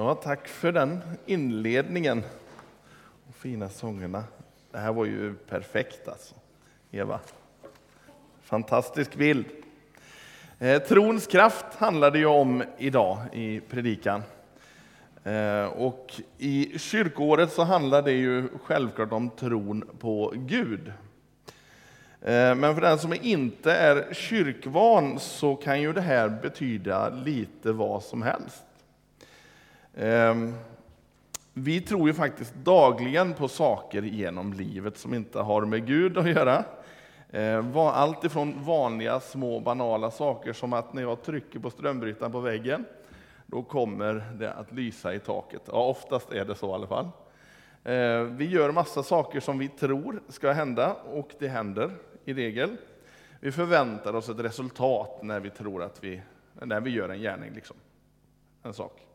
Ja, tack för den inledningen och fina sångerna. Det här var ju perfekt alltså, Eva. Fantastisk bild. Eh, trons kraft handlar det ju om idag i predikan. Eh, och i kyrkoåret så handlar det ju självklart om tron på Gud. Eh, men för den som inte är kyrkvan så kan ju det här betyda lite vad som helst. Ehm, vi tror ju faktiskt dagligen på saker genom livet som inte har med Gud att göra. Ehm, allt ifrån vanliga små banala saker som att när jag trycker på strömbrytaren på väggen, då kommer det att lysa i taket. Ja, oftast är det så i alla fall. Ehm, vi gör massa saker som vi tror ska hända och det händer i regel. Vi förväntar oss ett resultat när vi tror att vi, när vi gör en gärning, liksom. en sak.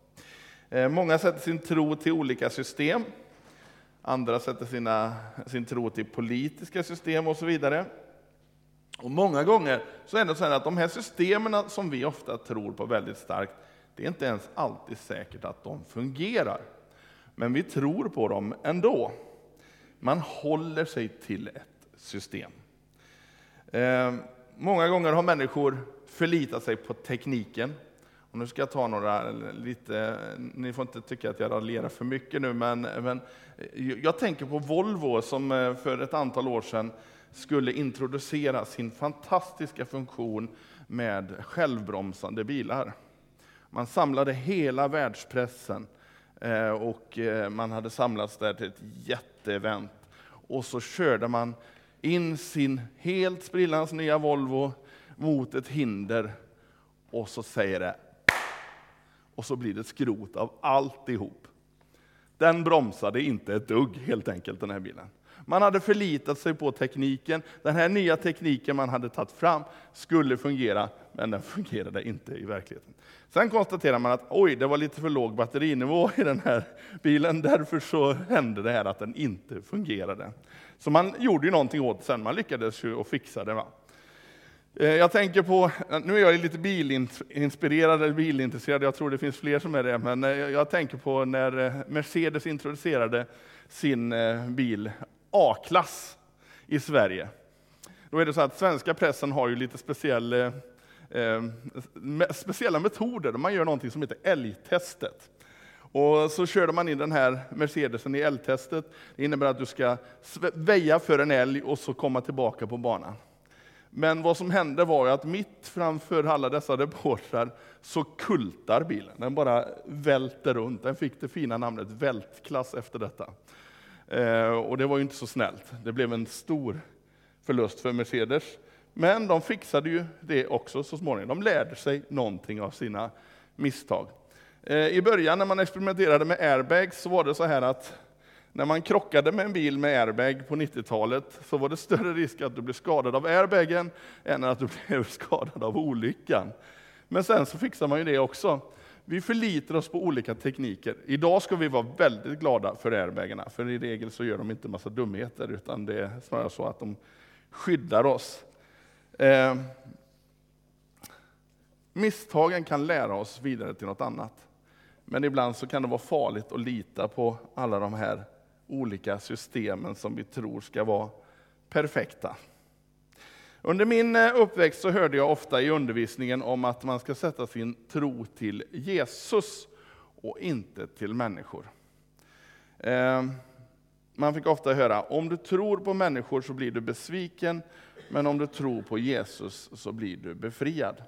Eh, många sätter sin tro till olika system. Andra sätter sina, sin tro till politiska system och så vidare. Och många gånger så är det så att de här systemen som vi ofta tror på väldigt starkt, det är inte ens alltid säkert att de fungerar. Men vi tror på dem ändå. Man håller sig till ett system. Eh, många gånger har människor förlitat sig på tekniken, och nu ska jag ta några lite, ni får inte tycka att jag raljerar för mycket nu, men, men eh, jag tänker på Volvo som eh, för ett antal år sedan skulle introducera sin fantastiska funktion med självbromsande bilar. Man samlade hela världspressen eh, och man hade samlats där till ett jätteevent. Och så körde man in sin helt sprillans nya Volvo mot ett hinder och så säger det och så blir det skrot av alltihop. Den bromsade inte ett dugg helt enkelt den här bilen. Man hade förlitat sig på tekniken. Den här nya tekniken man hade tagit fram skulle fungera, men den fungerade inte i verkligheten. Sen konstaterar man att oj, det var lite för låg batterinivå i den här bilen, därför så hände det här att den inte fungerade. Så man gjorde ju någonting åt det sen, man lyckades ju och fixa det. Va? Eh, jag tänker på, eh, nu är jag lite bilinspirerad eller bilintresserad, jag tror det finns fler som är det, men eh, jag tänker på när Mercedes introducerade sin bil A-klass i Sverige. Då är det så att svenska pressen har ju lite speciell, eh, speciella metoder, man gör någonting som heter älgtestet. Och så körde man in den här Mercedesen i älgtestet. Det innebär att du ska väja för en älg och så komma tillbaka på banan. Men vad som hände var att mitt framför alla dessa reportrar så kultar bilen. Den bara välter runt. Den fick det fina namnet vältklass efter detta. Eh, och det var ju inte så snällt. Det blev en stor förlust för Mercedes. Men de fixade ju det också så småningom. De lärde sig någonting av sina misstag. Eh, I början när man experimenterade med airbags så var det så här att när man krockade med en bil med airbag på 90-talet så var det större risk att du blev skadad av airbagen än att du blev skadad av olyckan. Men sen så fixar man ju det också. Vi förlitar oss på olika tekniker. Idag ska vi vara väldigt glada för airbagarna, för i regel så gör de inte massa dumheter, utan det är snarare så att de skyddar oss. Eh, misstagen kan lära oss vidare till något annat. Men ibland så kan det vara farligt att lita på alla de här olika systemen som vi tror ska vara perfekta. Under min eh, uppväxt så hörde jag ofta i undervisningen om att man ska sätta sin tro till Jesus och inte till människor. Eh, man fick ofta höra, om du tror på människor så blir du besviken, men om du tror på Jesus så blir du befriad.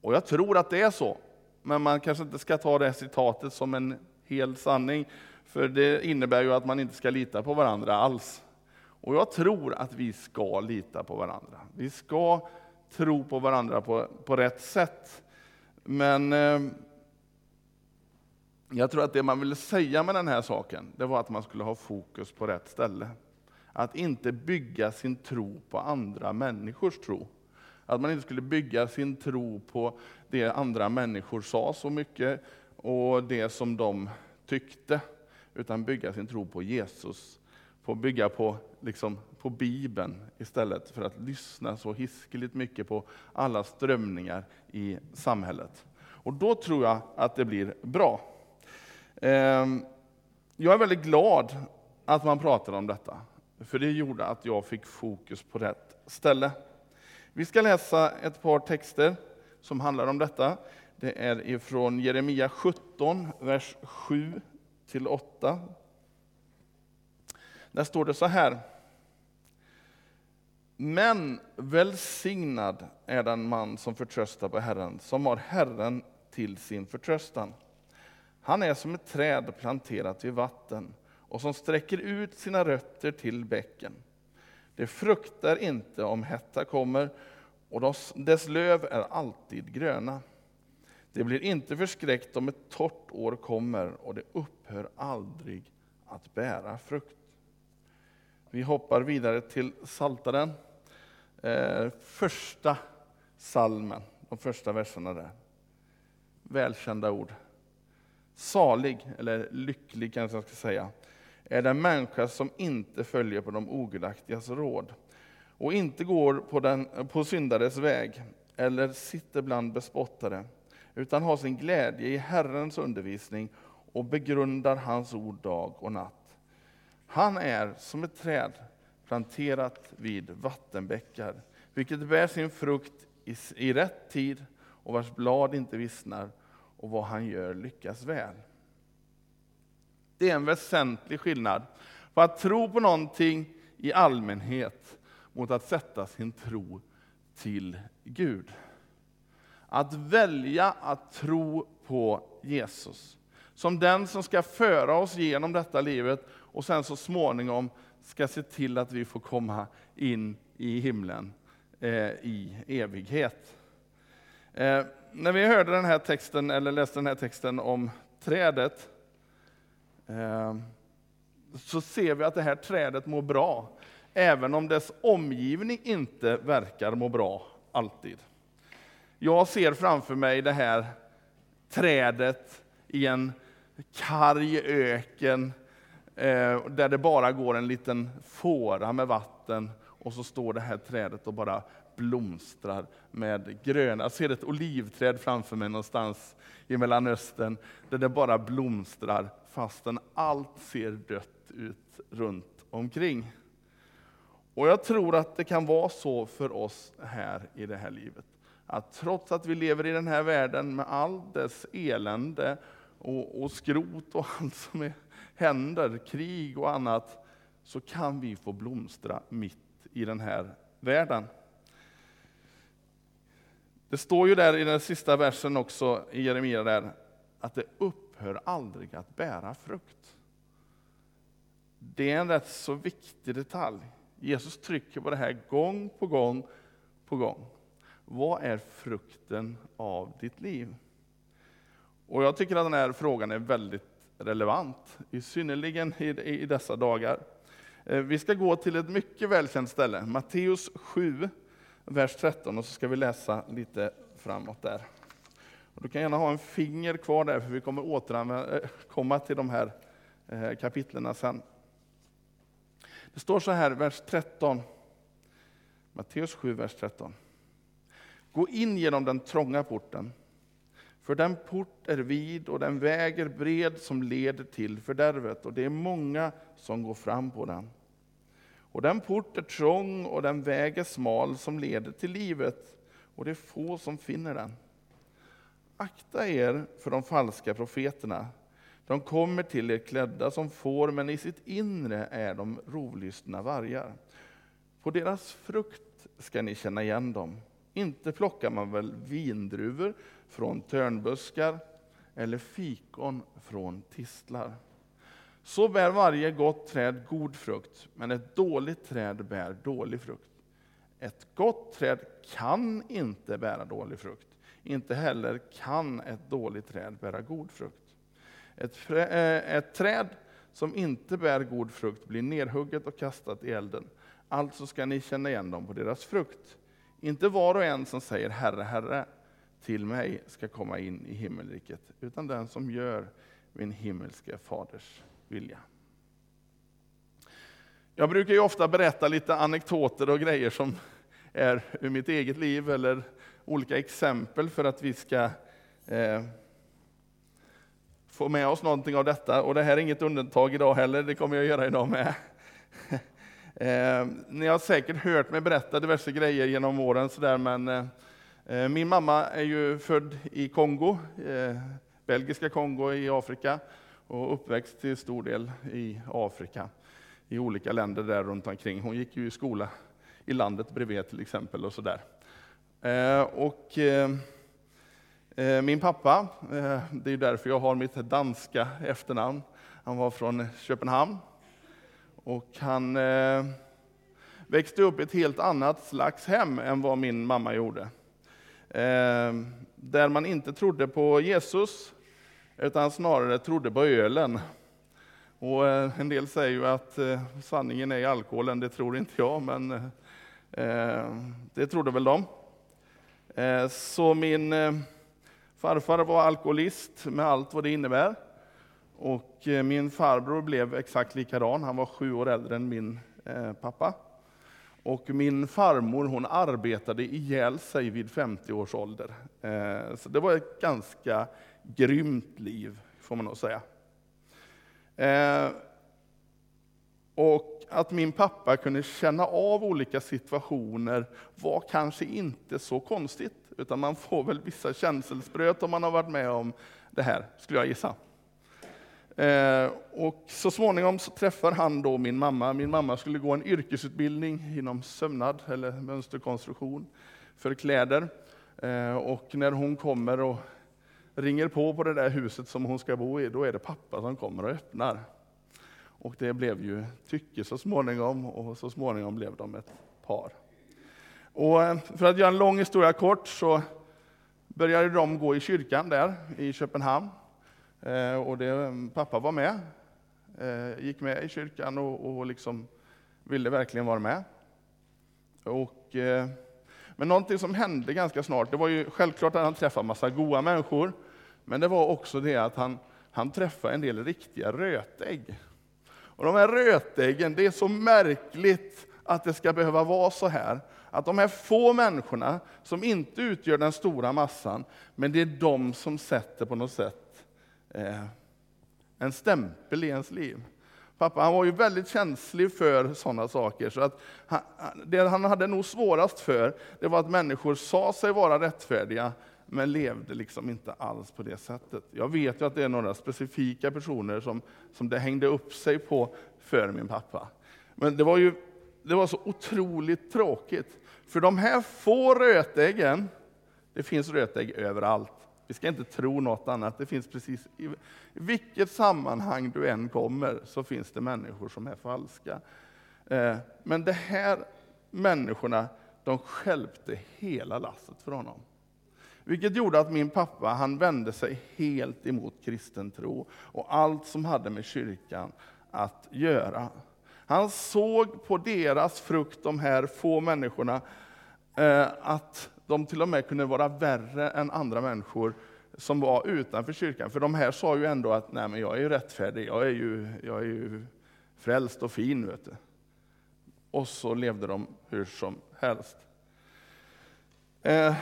Och jag tror att det är så, men man kanske inte ska ta det citatet som en hel sanning, för det innebär ju att man inte ska lita på varandra alls. Och jag tror att vi ska lita på varandra. Vi ska tro på varandra på, på rätt sätt. Men eh, jag tror att det man ville säga med den här saken, det var att man skulle ha fokus på rätt ställe. Att inte bygga sin tro på andra människors tro. Att man inte skulle bygga sin tro på det andra människor sa så mycket och det som de tyckte utan bygga sin tro på Jesus. På bygga på, liksom, på Bibeln istället för att lyssna så hiskeligt mycket på alla strömningar i samhället. Och då tror jag att det blir bra. Ehm, jag är väldigt glad att man pratar om detta, för det gjorde att jag fick fokus på rätt ställe. Vi ska läsa ett par texter som handlar om detta. Det är ifrån Jeremia 17, vers 7 till 8. Där står det så här. Men välsignad är den man som förtröstar på Herren, som har Herren till sin förtröstan. Han är som ett träd planterat vid vatten och som sträcker ut sina rötter till bäcken. Det fruktar inte om hetta kommer och dess löv är alltid gröna. Det blir inte förskräckt om ett torrt år kommer och det upphör aldrig att bära frukt. Vi hoppar vidare till Saltaren. Eh, första salmen, de första verserna där. Välkända ord. Salig, eller lycklig kanske jag ska säga, är den människa som inte följer på de ogudaktigas råd och inte går på, den, på syndares väg eller sitter bland bespottare, utan har sin glädje i Herrens undervisning och begrundar hans ord dag och natt. Han är som ett träd planterat vid vattenbäckar, vilket bär sin frukt i, i rätt tid och vars blad inte vissnar, och vad han gör lyckas väl. Det är en väsentlig skillnad på att tro på någonting i allmänhet mot att sätta sin tro till Gud. Att välja att tro på Jesus som den som ska föra oss genom detta livet och sen så småningom ska se till att vi får komma in i himlen eh, i evighet. Eh, när vi hörde den här texten, eller läste den här texten om trädet, eh, så ser vi att det här trädet mår bra, även om dess omgivning inte verkar må bra alltid. Jag ser framför mig det här trädet i en karg öken, eh, där det bara går en liten fåra med vatten, och så står det här trädet och bara blomstrar med gröna. Jag ser ett olivträd framför mig någonstans i Mellanöstern, där det bara blomstrar fastän allt ser dött ut runt omkring. Och jag tror att det kan vara så för oss här i det här livet. Att trots att vi lever i den här världen med all dess elände och, och skrot och allt som är, händer, krig och annat, så kan vi få blomstra mitt i den här världen. Det står ju där i den sista versen också i Jeremia där, att det upphör aldrig att bära frukt. Det är en rätt så viktig detalj. Jesus trycker på det här gång på gång på gång. Vad är frukten av ditt liv? Och jag tycker att den här frågan är väldigt relevant, i synnerligen i, i dessa dagar. Eh, vi ska gå till ett mycket välkänt ställe, Matteus 7, vers 13, och så ska vi läsa lite framåt där. Och du kan gärna ha en finger kvar där, för vi kommer återkomma eh, till de här eh, kapitlerna sen. Det står så här, vers 13. Matteus 7, vers 13. Gå in genom den trånga porten, för den port är vid och den väg är bred som leder till fördärvet, och det är många som går fram på den. Och den port är trång och den väg är smal som leder till livet, och det är få som finner den. Akta er för de falska profeterna. De kommer till er klädda som får, men i sitt inre är de rovlystna vargar. På deras frukt ska ni känna igen dem. Inte plockar man väl vindruvor från törnbuskar eller fikon från tistlar. Så bär varje gott träd god frukt, men ett dåligt träd bär dålig frukt. Ett gott träd kan inte bära dålig frukt. Inte heller kan ett dåligt träd bära god frukt. Ett, äh, ett träd som inte bär god frukt blir nerhugget och kastat i elden. Alltså ska ni känna igen dem på deras frukt. Inte var och en som säger Herre, Herre till mig ska komma in i himmelriket, utan den som gör min himmelske faders vilja. Jag brukar ju ofta berätta lite anekdoter och grejer som är ur mitt eget liv eller olika exempel för att vi ska eh, få med oss någonting av detta. Och det här är inget undantag idag heller, det kommer jag göra idag med. Eh, ni har säkert hört mig berätta diverse grejer genom åren, så där, men eh, Eh, min mamma är ju född i Kongo, eh, belgiska Kongo i Afrika, och uppväxt till stor del i Afrika, i olika länder där runt omkring. Hon gick ju i skola i landet bredvid till exempel. och så där. Eh, och, min pappa, det är därför jag har mitt danska efternamn, han var från Köpenhamn. Och han växte upp i ett helt annat slags hem än vad min mamma gjorde. Ehm, där man inte trodde på Jesus, utan snarare trodde på ölen. Och eh, en del säger ju att eh, sanningen är i alkoholen, det tror inte jag, men eh, ehm, det trodde väl de. Så min farfar var alkoholist med allt vad det innebär. Och min farbror blev exakt likadan, han var sju år äldre än min pappa. Och min farmor hon arbetade ihjäl sig vid 50 års ålder. Eh, så det var ett ganska grymt liv, får man nog säga. Eh, och att min pappa kunde känna av olika situationer var kanske inte så konstigt, utan man får väl vissa känselspröt om man har varit med om det här, skulle jag gissa. Eh, och så småningom så träffar han då min mamma. Min mamma skulle gå en yrkesutbildning inom sömnad eller mönsterkonstruktion för kläder. Eh, och när hon kommer och ringer på på det där huset som hon ska bo i, då är det pappa som kommer och öppnar. Och det blev ju tycke så småningom och så småningom blev de ett par. Och eh, för att göra en lång historia kort så började de gå i kyrkan där i Köpenhamn. Eh, och det, mm, pappa var med, eh, gick med i kyrkan och, och liksom ville verkligen vara med. Och, eh, men någonting som hände ganska snart, det var ju självklart att han träffade massa goda människor, men det var också det att han, han träffade en del riktiga rötägg. Och de här rötäggen, det är så märkligt att det ska behöva vara så här. Att de här få människorna, som inte utgör den stora massan, men det är de som sätter på något sätt eh, en stämpel i ens liv. Pappa han var ju väldigt känslig för sådana saker, så att han, det han hade nog svårast för, det var att människor sa sig vara rättfärdiga, men levde liksom inte alls på det sättet. Jag vet ju att det är några specifika personer som, som det hängde upp sig på för min pappa. Men det var ju det var så otroligt tråkigt. För de här få rötäggen, det finns rötägg överallt. Vi ska inte tro något annat. Det finns precis i vilket sammanhang du än kommer så finns det människor som är falska. Eh, men de här människorna, de skälpte hela lasset för honom. Vilket gjorde att min pappa han vände sig helt emot kristen tro och allt som hade med kyrkan att göra. Han såg på deras frukt, de här få människorna, eh, att de till och med kunde vara värre än andra människor som var utanför kyrkan. För de här sa ju ändå att Nej, men jag är ju rättfärdig, jag är ju, jag är ju frälst och fin. Vet du. Och så levde de hur som helst. Eh,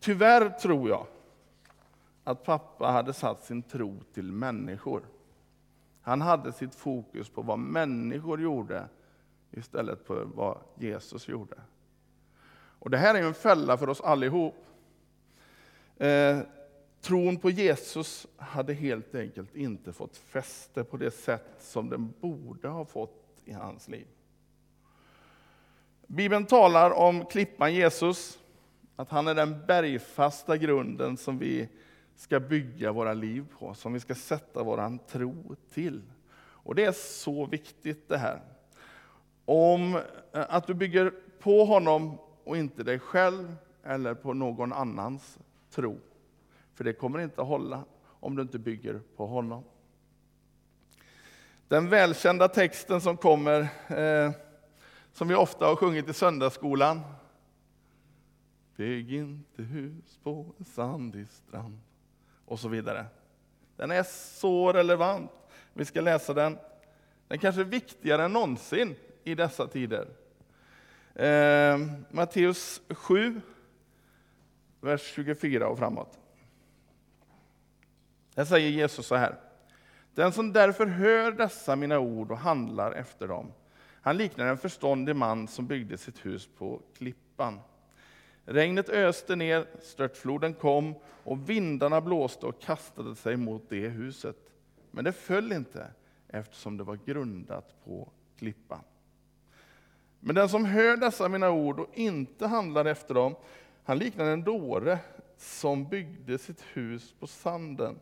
Tyvärr tror jag att pappa hade satt sin tro till människor. Han hade sitt fokus på vad människor gjorde istället för vad Jesus gjorde. Och Det här är en fälla för oss allihop. Eh, tron på Jesus hade helt enkelt inte fått fäste på det sätt som den borde ha fått i hans liv. Bibeln talar om klippan Jesus att han är den bergfasta grunden som vi ska bygga våra liv på, som vi ska sätta vår tro till. Och det är så viktigt det här. Om eh, att du bygger på honom och inte dig själv eller på någon annans tro. För det kommer inte att hålla om du inte bygger på honom. Den välkända texten som kommer, eh, som vi ofta har sjungit i söndagsskolan, Bygg inte hus på en sandig strand. Och så vidare. Den är så relevant. Vi ska läsa den. Den kanske är viktigare än någonsin i dessa tider. Eh, Matteus 7, vers 24 och framåt. Där säger Jesus så här. Den som därför hör dessa mina ord och handlar efter dem, han liknar en förståndig man som byggde sitt hus på klippan. Regnet öste ner, störtfloden kom och vindarna blåste och kastade sig mot det huset. Men det föll inte eftersom det var grundat på klippan. Men den som hör dessa mina ord och inte handlar efter dem, han liknar en dåre som byggde sitt hus på sanden.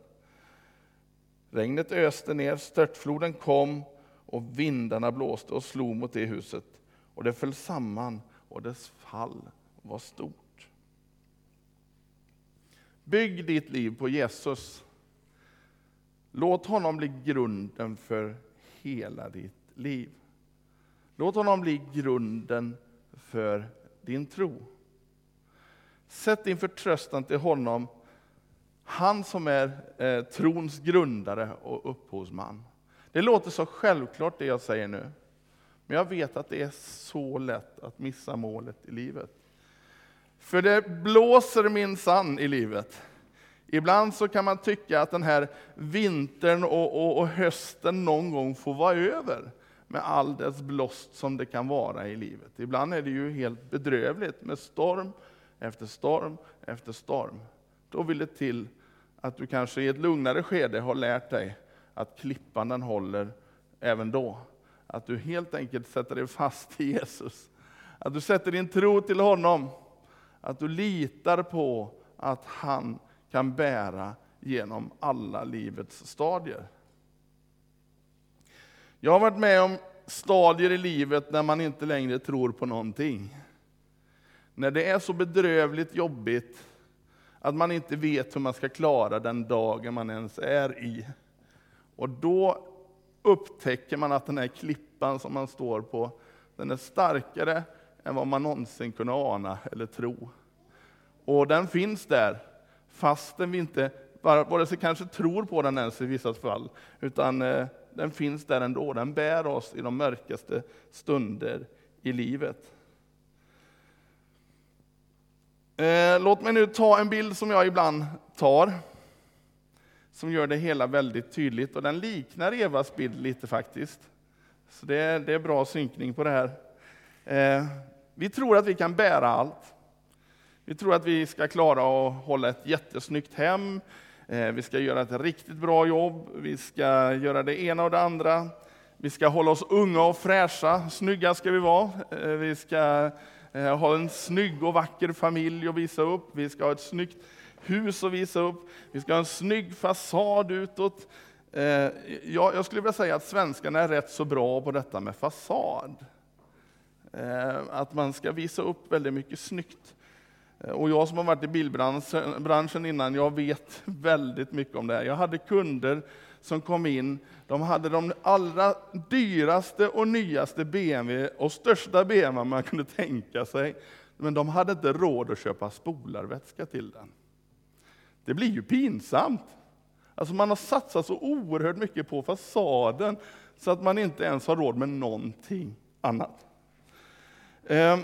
Regnet öste ner, störtfloden kom och vindarna blåste och slog mot det huset och det föll samman och dess fall var stort. Bygg ditt liv på Jesus. Låt honom bli grunden för hela ditt liv. Låt honom bli grunden för din tro. Sätt din förtröstan till honom, han som är eh, trons grundare och upphovsman. Det låter så självklart det jag säger nu, men jag vet att det är så lätt att missa målet i livet. För det blåser minsann i livet. Ibland så kan man tycka att den här vintern och, och, och, hösten någon gång får vara över med all dess blåst som det kan vara i livet. Ibland är det ju helt bedrövligt med storm efter storm efter storm. Då vill det till att du kanske i ett lugnare skede har lärt dig att klippan den håller även då. Att du helt enkelt sätter dig fast i Jesus. Att du sätter din tro till honom. Att du litar på att han kan bära genom alla livets stadier. Jag har varit med om stadier i livet när man inte längre tror på någonting. När det är så bedrövligt jobbigt att man inte vet hur man ska klara den dagen man ens är i. Och då upptäcker man att den här klippan som man står på, den är starkare än vad man någonsin kunde ana eller tro. Och den finns där, fastän vi inte vare sig kanske tror på den ens i vissa fall, utan eh, den finns där ändå. Den bär oss i de mörkaste stunder i livet. Eh, låt mig nu ta en bild som jag ibland tar, som gör det hela väldigt tydligt. Och den liknar Evas bild lite faktiskt. Så det är, det är bra synkning på det här. Eh, vi tror att vi kan bära allt. Vi tror att vi ska klara att hålla ett jättesnyggt hem, Eh, vi ska göra ett riktigt bra jobb, vi ska göra det ena och det andra. Vi ska hålla oss unga och fräscha, snygga ska vi vara. Eh, vi ska eh, ha en snygg och vacker familj att visa upp. Vi ska ha ett snyggt hus att visa upp. Vi ska ha en snygg fasad utåt. Jag skulle vilja säga att svenskarna är rätt så bra på detta med fasad. Att man ska visa upp väldigt mycket snyggt. Eh, och jag som har varit i bilbranschen innan, jag vet väldigt mycket om det här. Jag hade kunder som kom in, de hade de allra dyraste och nyaste BMW och största BMW man kunde tänka sig. Men de hade inte råd att köpa spolarvätska till den. Det blir ju pinsamt. Alltså man har satsat så oerhört mycket på fasaden så att man inte ens har råd med någonting annat. Ehm,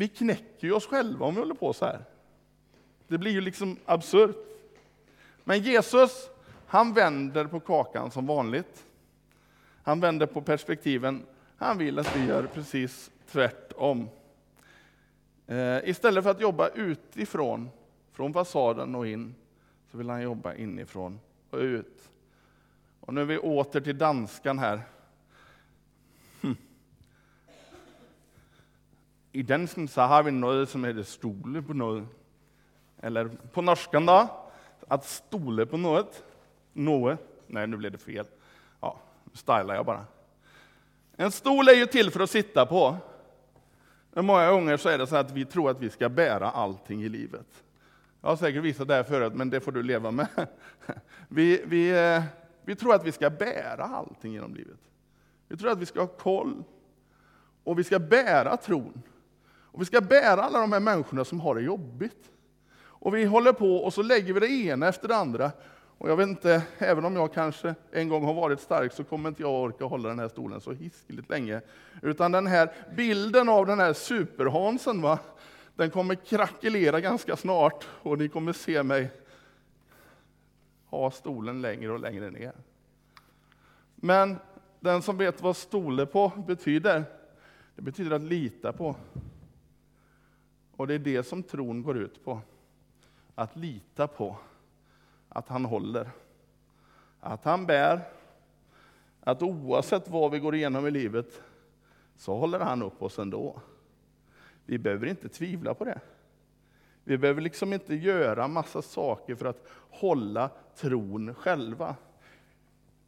vi knäcker ju oss själva om vi håller på så här. Det blir ju liksom absurt. Men Jesus, han vänder på kakan som vanligt. Han vänder på perspektiven. Han vill att vi gör precis tvärtom. Eh, istället för att jobba utifrån, från fasaden och in, så vill han jobba inifrån och ut. Och nu är vi åter till danskan här. I dansen så har vi något som heter stole på något. Eller på norskan då, att stole på något. Något. Nej, nu blev det fel. Ja, nu stylar jag bara. En stol är ju till för att sitta på. Men många gånger så är det så att vi tror att vi ska bära allting i livet. Jag har säkert visat det här förut, men det får du leva med. Vi, vi, eh, vi tror att vi ska bära allting genom livet. Vi tror att vi ska ha koll. Och vi ska bära tron. Och vi ska bära alla de här människorna som har det jobbigt. Och vi håller på och så lägger vi det ena efter det andra. Och jag vet inte, även om jag kanske en gång har varit stark så kommer inte jag orka hålla den här stolen så hiskeligt länge. Utan den här bilden av den här superhansen, va? den kommer krackelera ganska snart och ni kommer se mig ha stolen längre och längre ner. Men den som vet vad stole på betyder, det betyder att lita på. Och det är det som tron går ut på. Att lita på att han håller. Att han bär. Att oavsett vad vi går igenom i livet så håller han upp oss ändå. Vi behöver inte tvivla på det. Vi behöver liksom inte göra massa saker för att hålla tron själva.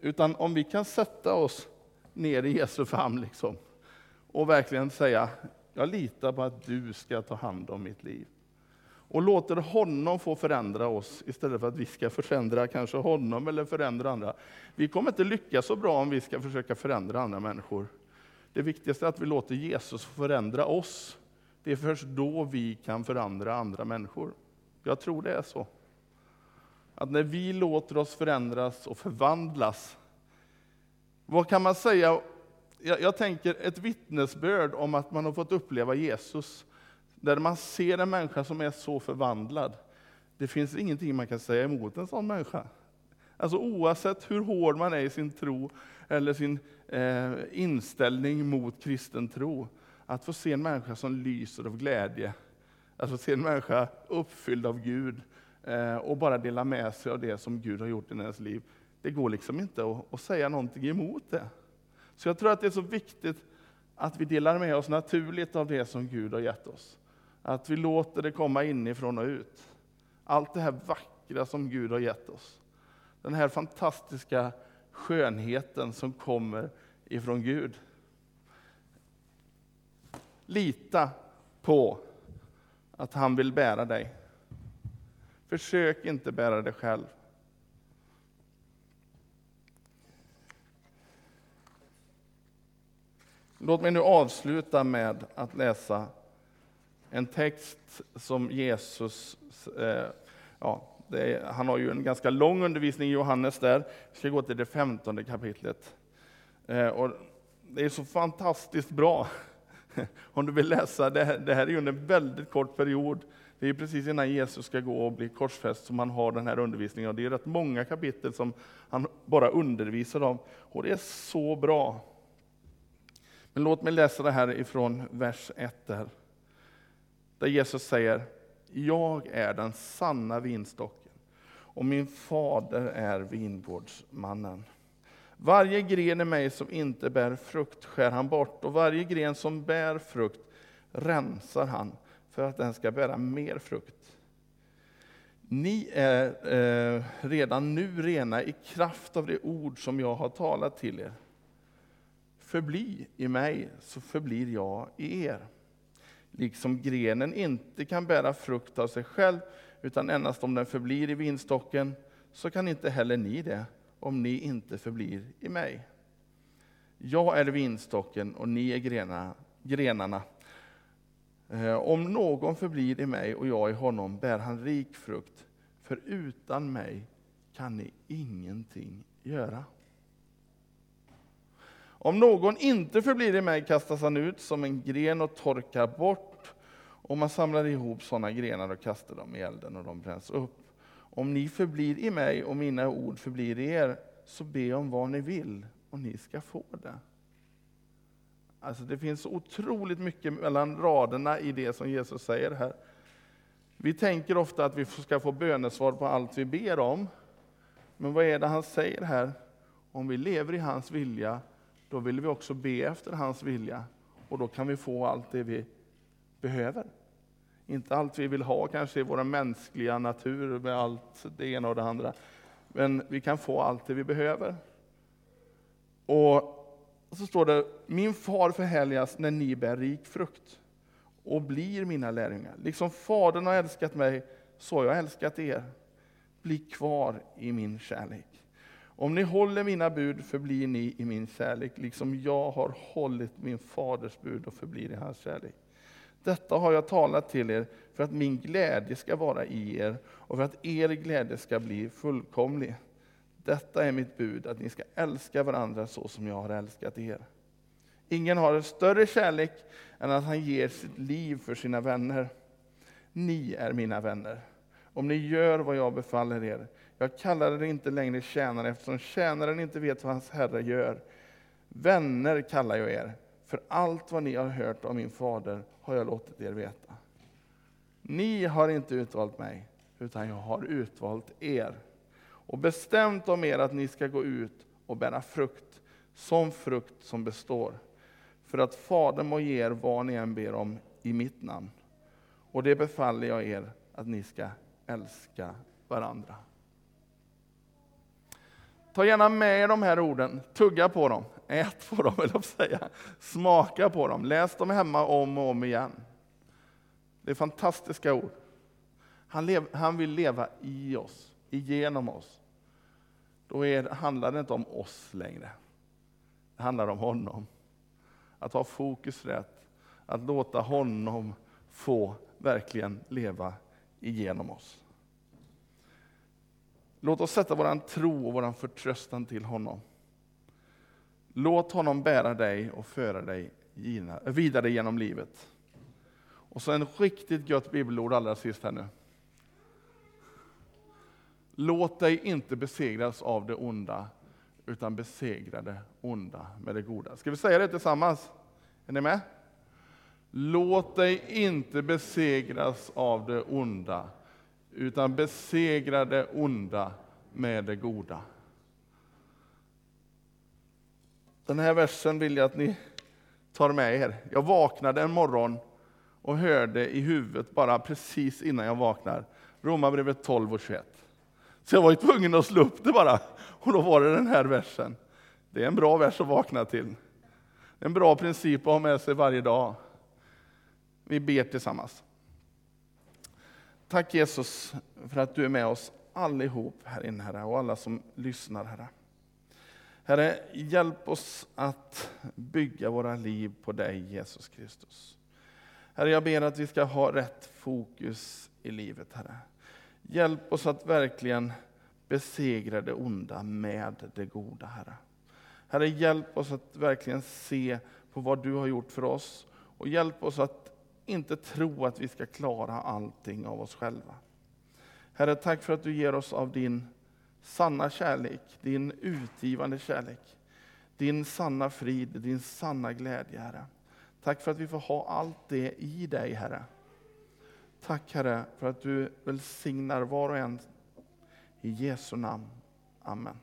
Utan om vi kan sätta oss ner i Jesu famn liksom, och verkligen säga, jag litar på att du ska ta hand om mitt liv. Och låter honom få förändra oss istället för att vi ska förändra kanske honom eller förändra andra. Vi kommer inte lyckas så bra om vi ska försöka förändra andra människor. Det viktigaste är att vi låter Jesus förändra oss. Det är först då vi kan förändra andra människor. Jag tror det är så. Att när vi låter oss förändras och förvandlas, vad kan man säga? Jag, jag tänker ett vittnesbörd om att man har fått uppleva Jesus, där man ser en människa som är så förvandlad. Det finns ingenting man kan säga emot en sån människa. Alltså oavsett hur hård man är i sin tro eller sin eh, inställning mot kristen tro, att få se en människa som lyser av glädje, att få se en människa uppfylld av Gud eh, och bara dela med sig av det som Gud har gjort i hennes liv. Det går liksom inte att, att säga någonting emot det. Så jag tror att det är så viktigt att vi delar med oss naturligt av det som Gud har gett oss. Att vi låter det komma inifrån och ut. Allt det här vackra som Gud har gett oss. Den här fantastiska skönheten som kommer ifrån Gud. Lita på att han vill bära dig. Försök inte bära dig själv. Låt mig nu avsluta med att läsa en text som Jesus, eh, ja, är, han har ju en ganska lång undervisning i Johannes där. Vi ska gå till det femtonde kapitlet. Eh, och det är så fantastiskt bra om du vill läsa. Det här, det här är ju under en väldigt kort period. Det är precis innan Jesus ska gå och bli korsfäst som han har den här undervisningen. Och det är rätt många kapitel som han bara undervisar om. Och det är så bra. Men låt mig läsa det här ifrån vers 1 där. Där Jesus säger, jag är den sanna vinstocken och min fader är vingårdsmannen. Varje gren i mig som inte bär frukt skär han bort och varje gren som bär frukt rensar han för att den ska bära mer frukt. Ni är eh, redan nu rena i kraft av det ord som jag har talat till er. Förbli i mig, så förblir jag i er. Liksom grenen inte kan bära frukt av sig själv, utan endast om den förblir i vinstocken, så kan inte heller ni det, om ni inte förblir i mig. Jag är vinstocken och ni är grenarna. grenarna. Om någon förblir i mig och jag i honom bär han rik frukt, för utan mig kan ni ingenting göra. Om någon inte förblir i mig kastas han ut som en gren och torkar bort, och man samlar ihop sådana grenar och kastar dem i elden och de bränns upp. Om ni förblir i mig och mina ord förblir i er, så be om vad ni vill och ni ska få det. Alltså det finns otroligt mycket mellan raderna i det som Jesus säger här. Vi tänker ofta att vi ska få bönesvar på allt vi ber om. Men vad är det han säger här? Om vi lever i hans vilja, då vill vi också be efter hans vilja. Och då kan vi få allt det vi behöver. Inte allt vi vill ha kanske i vår mänskliga natur med allt det ena och det andra. Men vi kan få allt det vi behöver. Och så står det, min far förhärligas när ni bär rik frukt och blir mina lärjungar. Liksom Fadern har älskat mig, så har jag älskat er. Bli kvar i min kärlek. Om ni håller mina bud förblir ni i min kärlek, liksom jag har hållit min faders bud och förblir i hans kärlek. Detta har jag talat till er för att min glädje ska vara i er och för att er glädje ska bli fullkomlig. Detta är mitt bud, att ni ska älska varandra så som jag har älskat er. Ingen har en större kärlek än att han ger sitt liv för sina vänner. Ni är mina vänner, om ni gör vad jag befaller er. Jag kallar er inte längre tjänare eftersom tjänaren inte vet vad hans herre gör. Vänner kallar jag er, för allt vad ni har hört av min fader har jag låtit er veta. Ni har inte utvalt mig, utan jag har utvalt er och bestämt om er att ni ska gå ut och bära frukt, som frukt som består, för att Fadern må ge er vad ni än ber om i mitt namn. Och det befaller jag er att ni ska älska varandra. Ta gärna med er de här orden, tugga på dem, ät på dem, eller säga. smaka på dem, läs dem hemma om och om igen. Det är fantastiska ord. Han, lev, han vill leva i oss, igenom oss. Då är, handlar det inte om oss längre. Det handlar om honom. Att ha fokus rätt, att låta honom få verkligen leva igenom oss. Låt oss sätta vår tro och vår förtröstan till honom. Låt honom bära dig och föra dig vidare genom livet. Och så en riktigt gött bibelord allra sist här nu. Låt dig inte besegras av det onda, utan besegra det onda med det goda. Ska vi säga det tillsammans? Är ni med? Låt dig inte besegras av det onda, utan besegra det onda med det goda. Den här versen vill jag att ni tar med er. Jag vaknade en morgon och hörde i huvudet bara precis innan jag vaknar, Romarbrevet 12 och 21. Så jag var ju tvungen att slå upp det bara, och då var det den här versen. Det är en bra vers att vakna till. En bra princip att ha med sig varje dag. Vi ber tillsammans. Tack Jesus för att du är med oss allihop här inne, Herre, och alla som lyssnar, Herre. Herre, hjälp oss att bygga våra liv på dig, Jesus Kristus. Herre, jag ber att vi ska ha rätt fokus i livet, Herre. Hjälp oss att verkligen besegra det onda med det goda, Herre. Herre, hjälp oss att verkligen se på vad du har gjort för oss och hjälp oss att inte tro att vi ska klara allting av oss själva. Herre, tack för att du ger oss av din sanna kärlek, din utgivande kärlek, din sanna frid, din sanna glädje, Herre. Tack för att vi får ha allt det i dig, Herre. Tack, Herre, för att du välsignar var och en. I Jesu namn. Amen.